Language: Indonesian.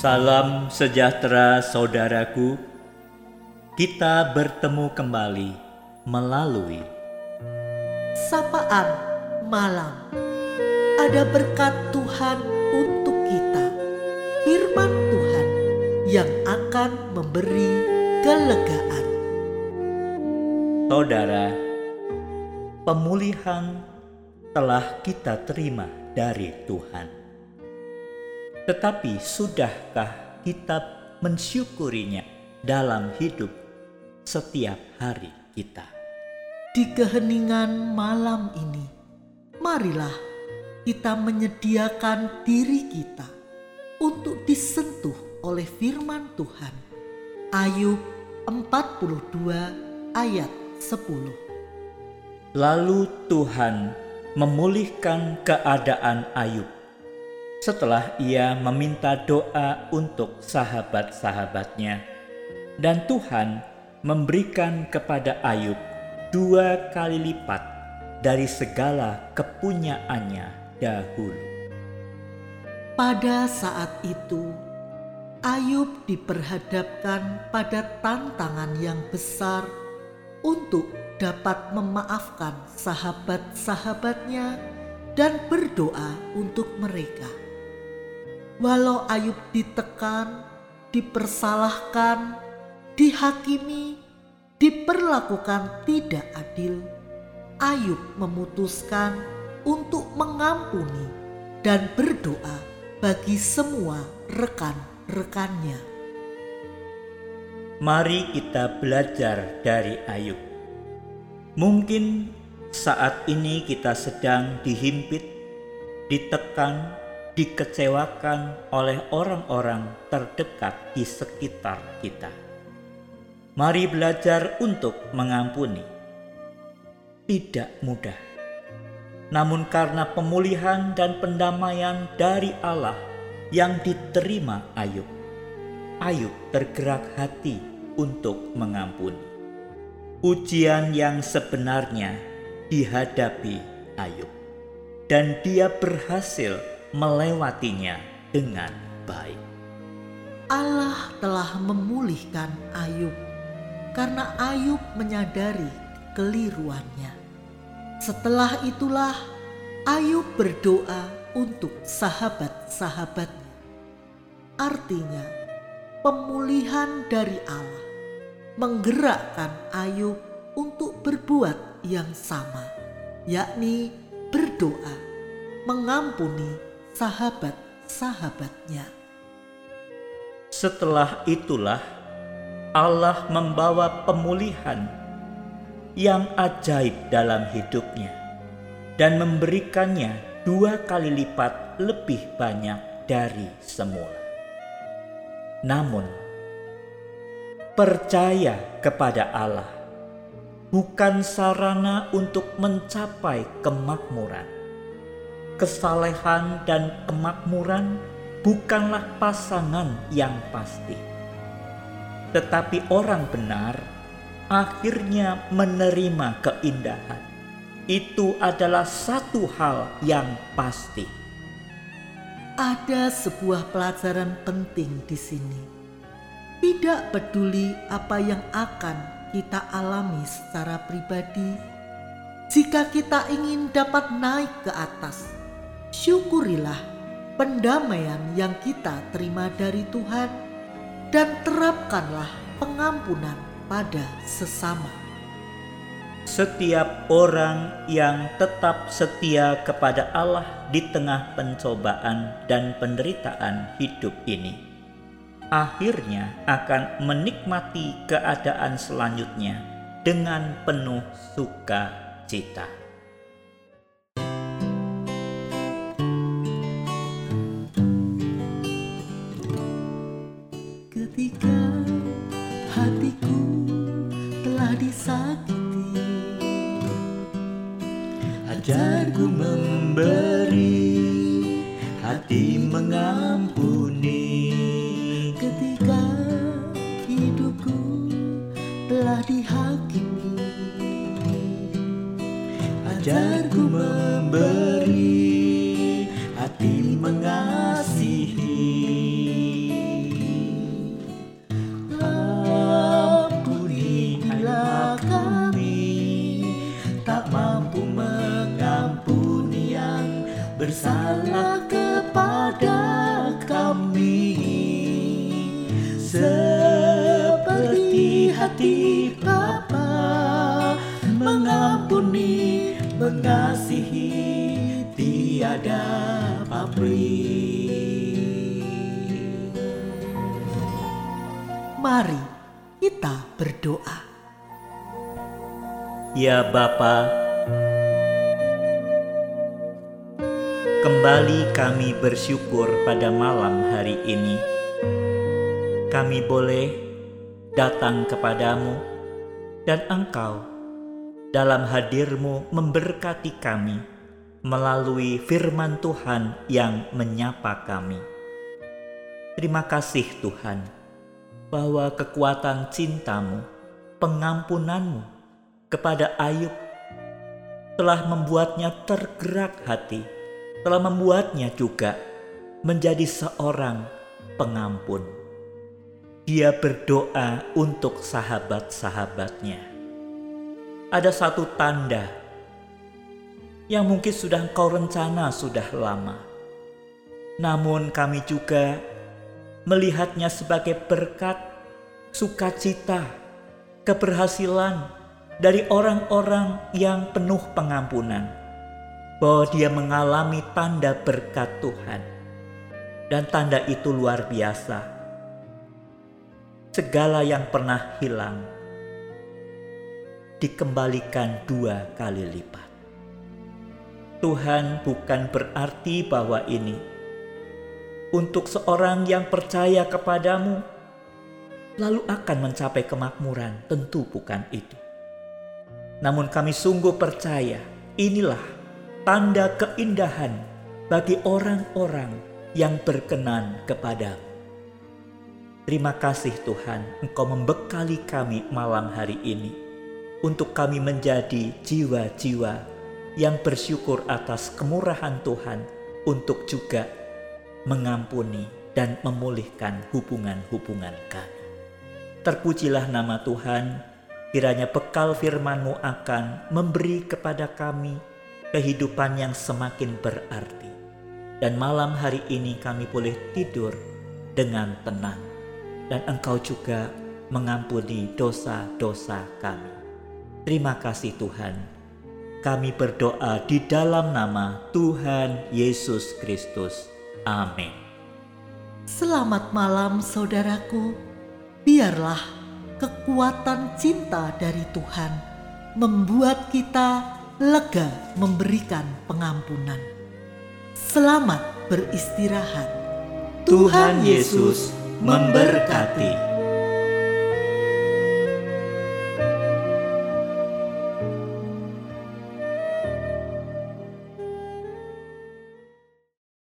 Salam sejahtera saudaraku. Kita bertemu kembali melalui sapaan malam. Ada berkat Tuhan untuk kita. Firman Tuhan yang akan memberi kelegaan. saudara. Pemulihan telah kita terima dari Tuhan. Tetapi sudahkah kita mensyukurinya dalam hidup setiap hari kita? Di keheningan malam ini, marilah kita menyediakan diri kita untuk disentuh oleh firman Tuhan. Ayub 42 ayat 10. Lalu Tuhan memulihkan keadaan Ayub setelah ia meminta doa untuk sahabat-sahabatnya, dan Tuhan memberikan kepada Ayub dua kali lipat dari segala kepunyaannya dahulu. Pada saat itu, Ayub diperhadapkan pada tantangan yang besar untuk dapat memaafkan sahabat-sahabatnya dan berdoa untuk mereka. Walau Ayub ditekan, dipersalahkan, dihakimi, diperlakukan tidak adil, Ayub memutuskan untuk mengampuni dan berdoa bagi semua rekan-rekannya. Mari kita belajar dari Ayub. Mungkin saat ini kita sedang dihimpit, ditekan, dikecewakan oleh orang-orang terdekat di sekitar kita. Mari belajar untuk mengampuni. Tidak mudah. Namun karena pemulihan dan pendamaian dari Allah yang diterima Ayub, Ayub tergerak hati untuk mengampuni. Ujian yang sebenarnya dihadapi Ayub, dan dia berhasil melewatinya dengan baik. Allah telah memulihkan Ayub karena Ayub menyadari keliruannya. Setelah itulah Ayub berdoa untuk sahabat-sahabatnya. Artinya, pemulihan dari Allah menggerakkan Ayub untuk berbuat yang sama, yakni berdoa, mengampuni sahabat-sahabatnya. Setelah itulah Allah membawa pemulihan yang ajaib dalam hidupnya dan memberikannya dua kali lipat lebih banyak dari semula. Namun, percaya kepada Allah bukan sarana untuk mencapai kemakmuran. Kesalehan dan kemakmuran bukanlah pasangan yang pasti, tetapi orang benar akhirnya menerima keindahan. Itu adalah satu hal yang pasti. Ada sebuah pelajaran penting di sini. Tidak peduli apa yang akan kita alami secara pribadi, jika kita ingin dapat naik ke atas, syukurilah pendamaian yang kita terima dari Tuhan dan terapkanlah pengampunan pada sesama. Setiap orang yang tetap setia kepada Allah di tengah pencobaan dan penderitaan hidup ini, akhirnya akan menikmati keadaan selanjutnya dengan penuh sukacita. Disakiti, Ajarku memberi, hati mengampuni. ketika hidupku telah dihakimi, Ajarku seperti hati Bapa mengampuni mengasihi tiada pabrik Mari kita berdoa. Ya Bapa, kembali kami bersyukur pada malam hari ini. Kami boleh datang kepadamu dan Engkau dalam hadirmu memberkati kami melalui firman Tuhan yang menyapa kami. Terima kasih Tuhan bahwa kekuatan cintamu, pengampunanmu kepada Ayub telah membuatnya tergerak hati, telah membuatnya juga menjadi seorang pengampun. Dia berdoa untuk sahabat-sahabatnya. Ada satu tanda yang mungkin sudah kau rencana sudah lama. Namun kami juga melihatnya sebagai berkat, sukacita, keberhasilan dari orang-orang yang penuh pengampunan, bahwa dia mengalami tanda berkat Tuhan, dan tanda itu luar biasa. Segala yang pernah hilang dikembalikan dua kali lipat. Tuhan bukan berarti bahwa ini untuk seorang yang percaya kepadamu, lalu akan mencapai kemakmuran. Tentu bukan itu. Namun kami sungguh percaya inilah tanda keindahan bagi orang-orang yang berkenan kepadamu. Terima kasih Tuhan, Engkau membekali kami malam hari ini untuk kami menjadi jiwa-jiwa yang bersyukur atas kemurahan Tuhan untuk juga mengampuni, dan memulihkan hubungan-hubungan kami. Terpujilah nama Tuhan, kiranya bekal firman-Mu akan memberi kepada kami kehidupan yang semakin berarti. Dan malam hari ini kami boleh tidur dengan tenang. Dan Engkau juga mengampuni dosa-dosa kami. Terima kasih Tuhan. Kami berdoa di dalam nama Tuhan Yesus Kristus. Amin. Selamat malam, saudaraku. Biarlah kekuatan cinta dari Tuhan membuat kita lega memberikan pengampunan. Selamat beristirahat. Tuhan Yesus memberkati.